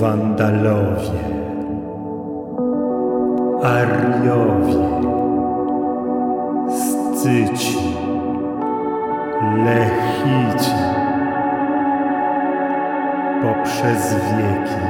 Wandalowie, Ariowie, Scyci, Lechici, poprzez wieki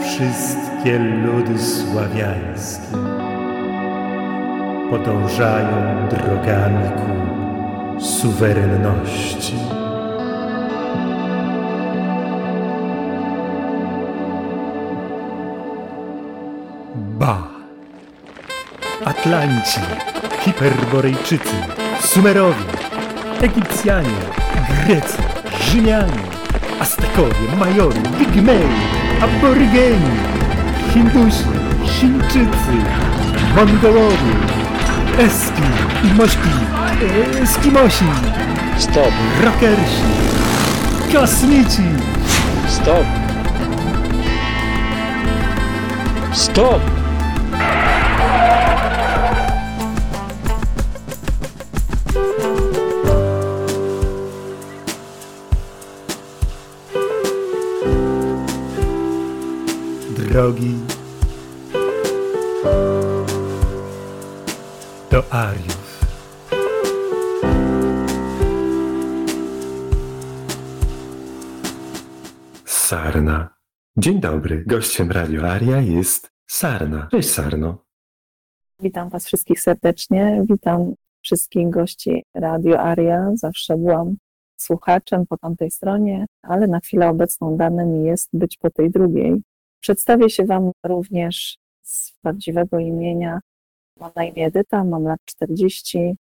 wszystkie ludy sławiańskie podążają drogami ku suwerenności. Atlanci, Hiperborejczycy, Sumerowie, Egipcjanie, Grecy, Rzymianie, Aztekowie, Majory, Pigmei, Aborygeni, Hindusi, Chińczycy, Mongolowie, Eski, Mośki, Eskimosi, Stop, Rockersi, Kosmici, stop. Stop! Drogi do Ariów. Sarna. Dzień dobry. Gościem Radio Aria jest Sarna. Cześć Sarno. Witam Was wszystkich serdecznie. Witam wszystkich gości Radio Aria. Zawsze byłam słuchaczem po tamtej stronie, ale na chwilę obecną dane mi jest być po tej drugiej. Przedstawię się Wam również z prawdziwego imienia. Mam na imię Edyta, mam lat 40.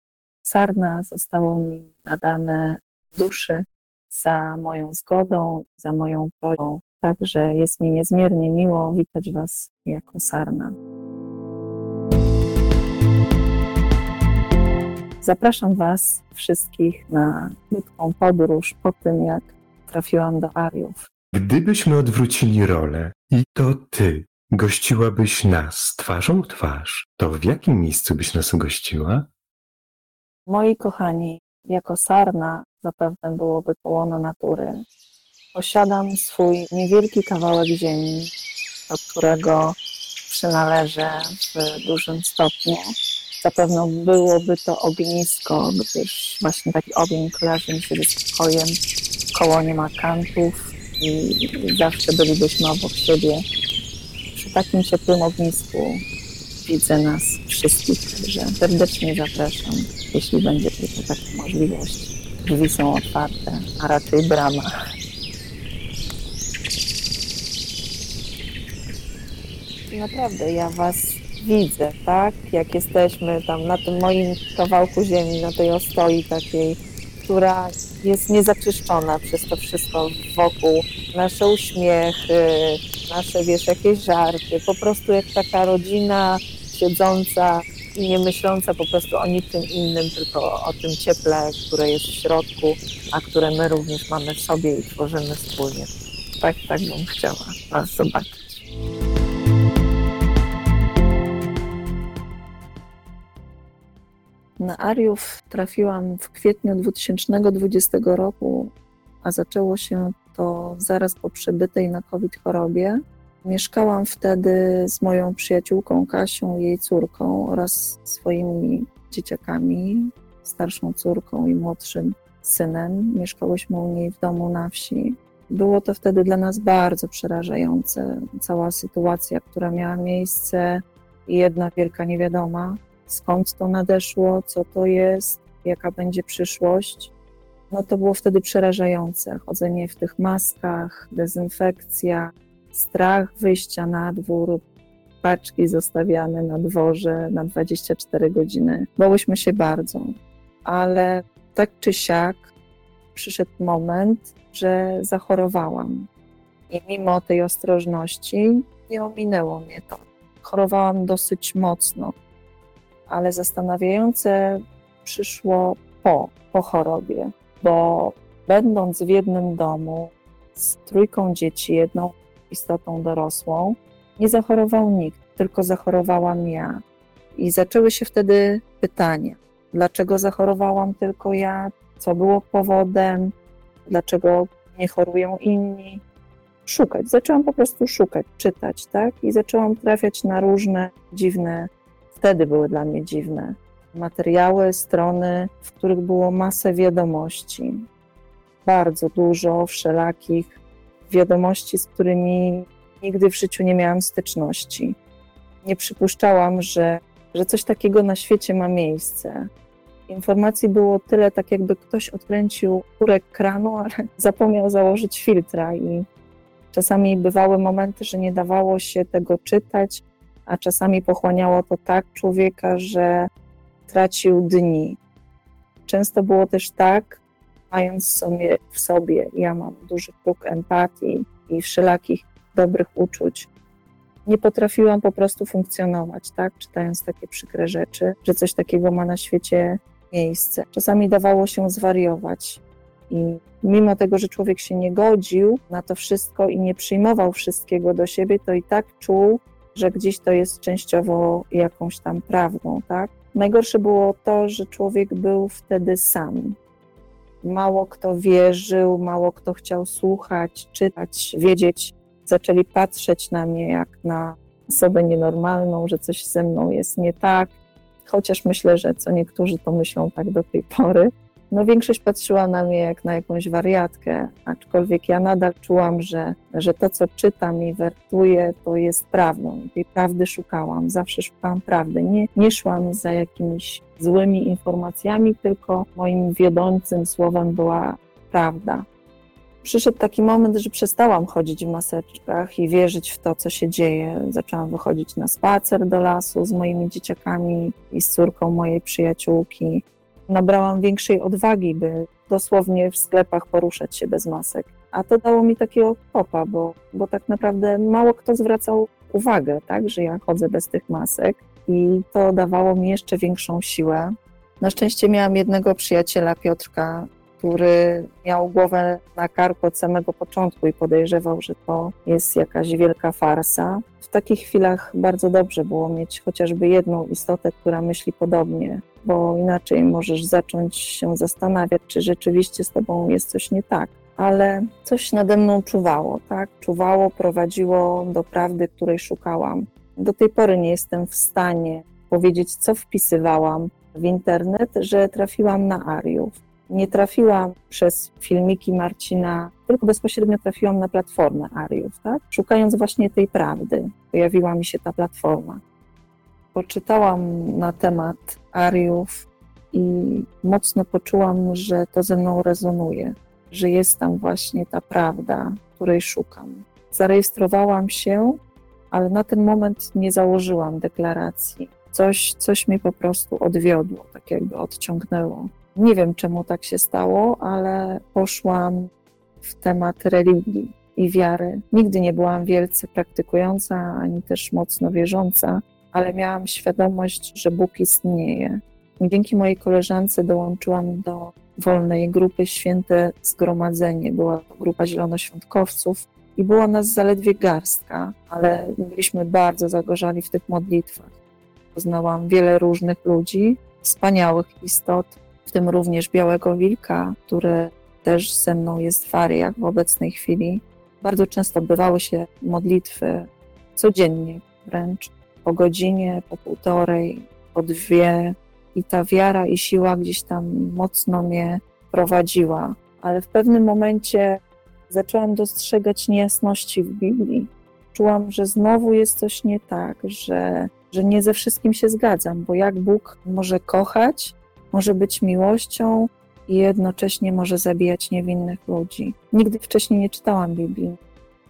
Sarna zostało mi nadane duszy za moją zgodą, za moją prośbą. Także jest mi niezmiernie miło witać Was jako Sarna. Zapraszam Was wszystkich na krótką podróż po tym, jak trafiłam do Ariów. Gdybyśmy odwrócili rolę i to ty gościłabyś nas twarzą w twarz, to w jakim miejscu byś nas ugościła? Moi kochani, jako sarna zapewne byłoby to łono natury. Posiadam swój niewielki kawałek ziemi, do którego przynależę w dużym stopniu. Zapewne byłoby to ognisko, gdyż właśnie taki ogień kojarzy mi się ze spokojem. Koło nie ma kantów i zawsze bylibyśmy obok siebie. Przy takim ciepłym ognisku widzę nas wszystkich, także serdecznie zapraszam, jeśli będzie tylko taka możliwość. Drzwi są otwarte, a raczej brama. Naprawdę, ja Was widzę, tak? Jak jesteśmy tam na tym moim kawałku ziemi, na tej ostoi takiej, która jest niezaczyszczona przez to wszystko wokół. Nasze uśmiechy, nasze, wiesz, jakieś żarty. Po prostu jak taka rodzina siedząca i nie myśląca po prostu o niczym innym, tylko o tym cieple, które jest w środku, a które my również mamy w sobie i tworzymy wspólnie. Tak, tak bym chciała Was zobaczyć. Na Ariów trafiłam w kwietniu 2020 roku, a zaczęło się to zaraz po przebytej na COVID chorobie. Mieszkałam wtedy z moją przyjaciółką Kasią, jej córką oraz swoimi dzieciakami, starszą córką i młodszym synem. Mieszkałyśmy u niej w domu na wsi. Było to wtedy dla nas bardzo przerażające. Cała sytuacja, która miała miejsce, jedna wielka niewiadoma, skąd to nadeszło, co to jest, jaka będzie przyszłość. No to było wtedy przerażające. Chodzenie w tych maskach, dezynfekcja, strach wyjścia na dwór, paczki zostawiane na dworze na 24 godziny. Bałyśmy się bardzo, ale tak czy siak przyszedł moment, że zachorowałam. I mimo tej ostrożności nie ominęło mnie to. Chorowałam dosyć mocno, ale zastanawiające przyszło po, po chorobie, bo będąc w jednym domu z trójką dzieci, jedną istotą dorosłą, nie zachorował nikt, tylko zachorowałam ja. I zaczęły się wtedy pytania: dlaczego zachorowałam tylko ja? Co było powodem? Dlaczego nie chorują inni? szukać. Zaczęłam po prostu szukać, czytać, tak? I zaczęłam trafiać na różne dziwne, wtedy były dla mnie dziwne materiały, strony, w których było masę wiadomości. Bardzo dużo wszelakich wiadomości, z którymi nigdy w życiu nie miałam styczności. Nie przypuszczałam, że, że coś takiego na świecie ma miejsce. Informacji było tyle, tak jakby ktoś odkręcił kurek kranu, ale zapomniał założyć filtra i czasami bywały momenty, że nie dawało się tego czytać, a czasami pochłaniało to tak człowieka, że tracił dni. Często było też tak, mając sobie w sobie, ja mam duży próg empatii i wszelakich dobrych uczuć, nie potrafiłam po prostu funkcjonować, tak, czytając takie przykre rzeczy, że coś takiego ma na świecie miejsce. Czasami dawało się zwariować. I mimo tego, że człowiek się nie godził na to wszystko i nie przyjmował wszystkiego do siebie, to i tak czuł, że gdzieś to jest częściowo jakąś tam prawdą, tak? Najgorsze było to, że człowiek był wtedy sam. Mało kto wierzył, mało kto chciał słuchać, czytać, wiedzieć. Zaczęli patrzeć na mnie jak na osobę nienormalną, że coś ze mną jest nie tak. Chociaż myślę, że co niektórzy to myślą tak do tej pory. No większość patrzyła na mnie jak na jakąś wariatkę, aczkolwiek ja nadal czułam, że, że to, co czytam i wertuję, to jest prawdą. I tej prawdy szukałam, zawsze szukałam prawdy. Nie, nie szłam za jakimiś złymi informacjami, tylko moim wiodącym słowem była prawda. Przyszedł taki moment, że przestałam chodzić w maseczkach i wierzyć w to, co się dzieje. Zaczęłam wychodzić na spacer do lasu z moimi dzieciakami i z córką mojej przyjaciółki nabrałam większej odwagi, by dosłownie w sklepach poruszać się bez masek. A to dało mi takiego popa, bo, bo tak naprawdę mało kto zwracał uwagę, tak, że ja chodzę bez tych masek i to dawało mi jeszcze większą siłę. Na szczęście miałam jednego przyjaciela, Piotrka, który miał głowę na karku od samego początku i podejrzewał, że to jest jakaś wielka farsa. W takich chwilach bardzo dobrze było mieć chociażby jedną istotę, która myśli podobnie, bo inaczej możesz zacząć się zastanawiać, czy rzeczywiście z tobą jest coś nie tak. Ale coś nade mną czuwało, tak? Czuwało, prowadziło do prawdy, której szukałam. Do tej pory nie jestem w stanie powiedzieć, co wpisywałam w internet, że trafiłam na Ariów nie trafiłam przez filmiki Marcina, tylko bezpośrednio trafiłam na platformę Ariów, tak? Szukając właśnie tej prawdy, pojawiła mi się ta platforma. Poczytałam na temat Ariów i mocno poczułam, że to ze mną rezonuje, że jest tam właśnie ta prawda, której szukam. Zarejestrowałam się, ale na ten moment nie założyłam deklaracji. Coś, coś mnie po prostu odwiodło, tak jakby odciągnęło. Nie wiem, czemu tak się stało, ale poszłam w temat religii i wiary. Nigdy nie byłam wielce praktykująca, ani też mocno wierząca, ale miałam świadomość, że Bóg istnieje. Dzięki mojej koleżance dołączyłam do wolnej grupy Święte Zgromadzenie. Była grupa zielonoświątkowców i było nas zaledwie garstka, ale byliśmy bardzo zagorzali w tych modlitwach. Poznałam wiele różnych ludzi, wspaniałych istot, w tym również Białego Wilka, który też ze mną jest w ariach w obecnej chwili. Bardzo często odbywały się modlitwy codziennie wręcz, po godzinie, po półtorej, po dwie. I ta wiara i siła gdzieś tam mocno mnie prowadziła. Ale w pewnym momencie zaczęłam dostrzegać niejasności w Biblii. Czułam, że znowu jest coś nie tak, że, że nie ze wszystkim się zgadzam, bo jak Bóg może kochać, może być miłością i jednocześnie może zabijać niewinnych ludzi. Nigdy wcześniej nie czytałam Biblii,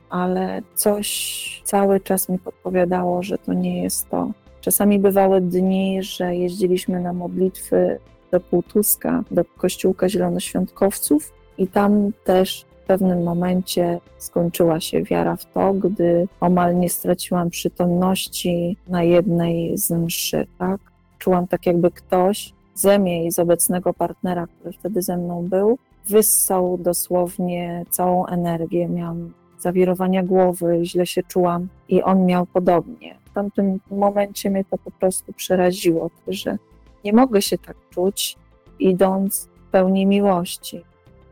ale coś cały czas mi podpowiadało, że to nie jest to. Czasami bywały dni, że jeździliśmy na modlitwy do Półtuska, do kościółka zielonoświątkowców i tam też w pewnym momencie skończyła się wiara w to, gdy omal nie straciłam przytomności na jednej z mszy, tak? Czułam tak jakby ktoś ze mnie i z obecnego partnera, który wtedy ze mną był, wyssał dosłownie całą energię. Miałam zawirowania głowy, źle się czułam i on miał podobnie. W tamtym momencie mnie to po prostu przeraziło, że nie mogę się tak czuć, idąc w pełni miłości.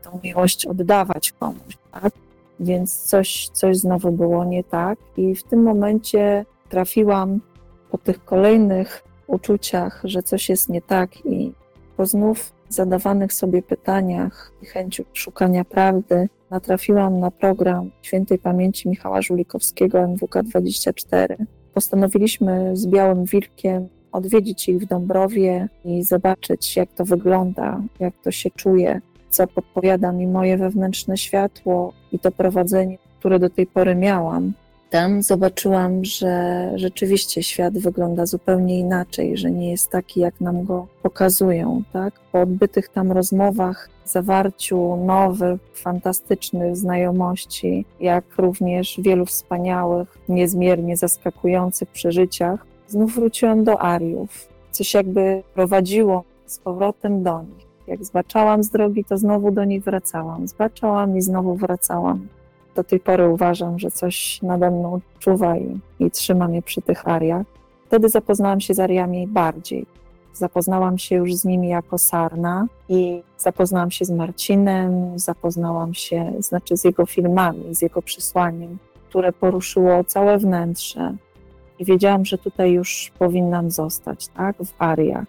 Tą miłość oddawać komuś, tak? więc coś, coś znowu było nie tak. I w tym momencie trafiłam po tych kolejnych uczuciach, że coś jest nie tak, i po znów zadawanych sobie pytaniach i chęciu szukania prawdy, natrafiłam na program świętej pamięci Michała Żulikowskiego MWK24. Postanowiliśmy z Białym Wilkiem odwiedzić ich w Dąbrowie i zobaczyć, jak to wygląda, jak to się czuje, co podpowiada mi moje wewnętrzne światło i to prowadzenie, które do tej pory miałam. Tam zobaczyłam, że rzeczywiście świat wygląda zupełnie inaczej, że nie jest taki, jak nam go pokazują. Tak? Po odbytych tam rozmowach, zawarciu nowych, fantastycznych znajomości, jak również wielu wspaniałych, niezmiernie zaskakujących przeżyciach, znów wróciłam do Ariów. Coś jakby prowadziło z powrotem do nich. Jak zbaczałam z drogi, to znowu do nich wracałam. Zbaczałam i znowu wracałam. Do tej pory uważam, że coś nade mną czuwa i, i trzyma mnie przy tych ariach. Wtedy zapoznałam się z ariami bardziej. Zapoznałam się już z nimi jako sarna i zapoznałam się z Marcinem, zapoznałam się, znaczy z jego filmami, z jego przesłaniem, które poruszyło całe wnętrze. I wiedziałam, że tutaj już powinnam zostać, tak, w ariach.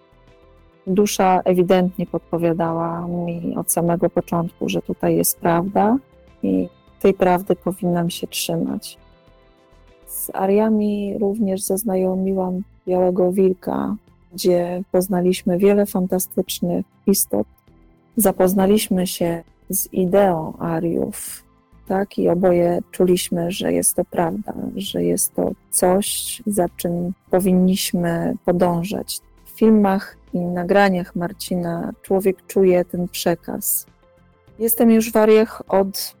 Dusza ewidentnie podpowiadała mi od samego początku, że tutaj jest prawda i tej prawdy powinnam się trzymać. Z Ariami również zaznajomiłam Białego Wilka, gdzie poznaliśmy wiele fantastycznych istot. Zapoznaliśmy się z ideą Ariów, tak? I oboje czuliśmy, że jest to prawda, że jest to coś, za czym powinniśmy podążać. W filmach i nagraniach Marcina człowiek czuje ten przekaz. Jestem już w Ariach od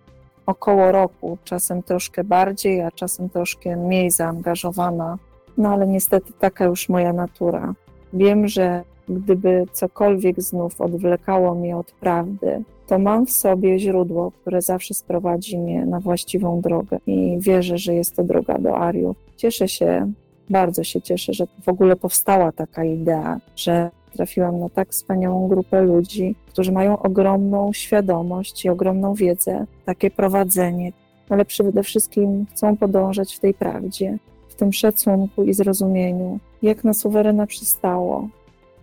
około roku, czasem troszkę bardziej, a czasem troszkę mniej zaangażowana. No ale niestety taka już moja natura. Wiem, że gdyby cokolwiek znów odwlekało mnie od prawdy, to mam w sobie źródło, które zawsze sprowadzi mnie na właściwą drogę i wierzę, że jest to droga do Ariów. Cieszę się, bardzo się cieszę, że w ogóle powstała taka idea, że trafiłam na tak wspaniałą grupę ludzi, którzy mają ogromną świadomość i ogromną wiedzę, takie prowadzenie, ale przede wszystkim chcą podążać w tej prawdzie, w tym szacunku i zrozumieniu, jak na suwerena przystało.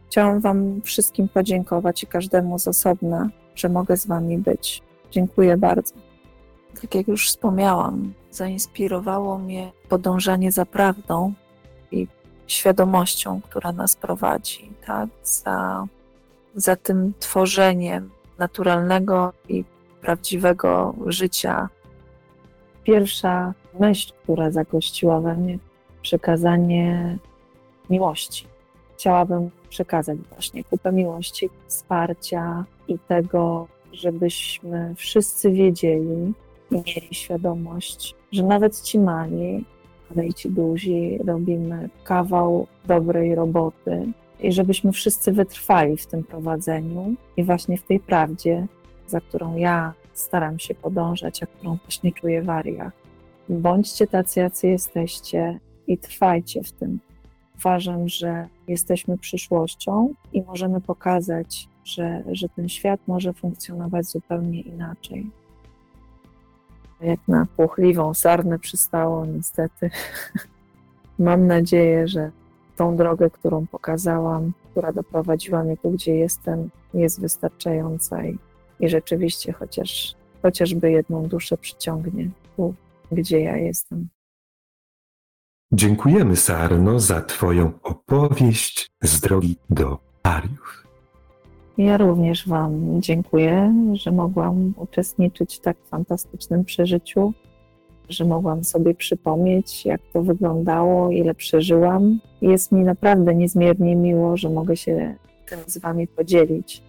Chciałam Wam wszystkim podziękować i każdemu z osobna, że mogę z Wami być. Dziękuję bardzo. Tak jak już wspomniałam, zainspirowało mnie podążanie za prawdą i świadomością, która nas prowadzi, tak? za, za tym tworzeniem naturalnego i prawdziwego życia. Pierwsza myśl, która zagościła we mnie, przekazanie miłości. Chciałabym przekazać właśnie kupę miłości, wsparcia i tego, żebyśmy wszyscy wiedzieli i mieli świadomość, że nawet ci mali ale ci duzi robimy kawał dobrej roboty i żebyśmy wszyscy wytrwali w tym prowadzeniu i właśnie w tej prawdzie, za którą ja staram się podążać, a którą właśnie czuję w. Bądźcie tacy, jacy jesteście i trwajcie w tym. Uważam, że jesteśmy przyszłością i możemy pokazać, że, że ten świat może funkcjonować zupełnie inaczej jak na płochliwą sarnę przystało, niestety. Mam nadzieję, że tą drogę, którą pokazałam, która doprowadziła mnie tu, gdzie jestem, jest wystarczająca i, i rzeczywiście chociaż, chociażby jedną duszę przyciągnie tu, gdzie ja jestem. Dziękujemy, Sarno, za Twoją opowieść z drogi do Ariów. Ja również Wam dziękuję, że mogłam uczestniczyć w tak fantastycznym przeżyciu, że mogłam sobie przypomnieć, jak to wyglądało, ile przeżyłam. Jest mi naprawdę niezmiernie miło, że mogę się tym z Wami podzielić,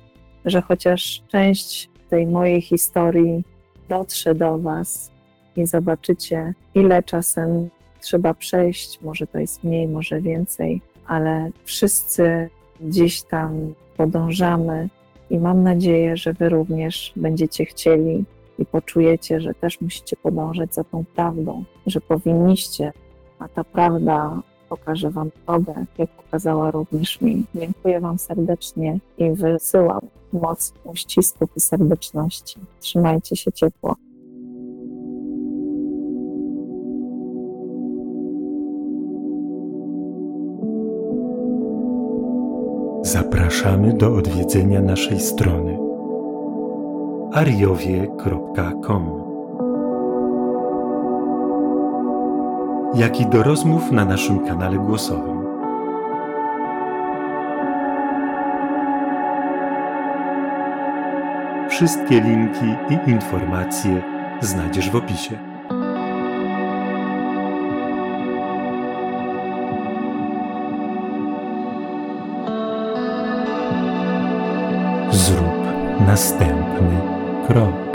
że chociaż część tej mojej historii dotrze do Was i zobaczycie, ile czasem trzeba przejść. Może to jest mniej, może więcej, ale wszyscy gdzieś tam podążamy i mam nadzieję, że Wy również będziecie chcieli i poczujecie, że też musicie podążać za tą prawdą, że powinniście, a ta prawda pokaże Wam drogę, jak pokazała również mi. Dziękuję Wam serdecznie i wysyłam moc uścisków i serdeczności. Trzymajcie się ciepło. Zapraszamy do odwiedzenia naszej strony ariowie.com, jak i do rozmów na naszym kanale głosowym. Wszystkie linki i informacje znajdziesz w opisie. Następny krok.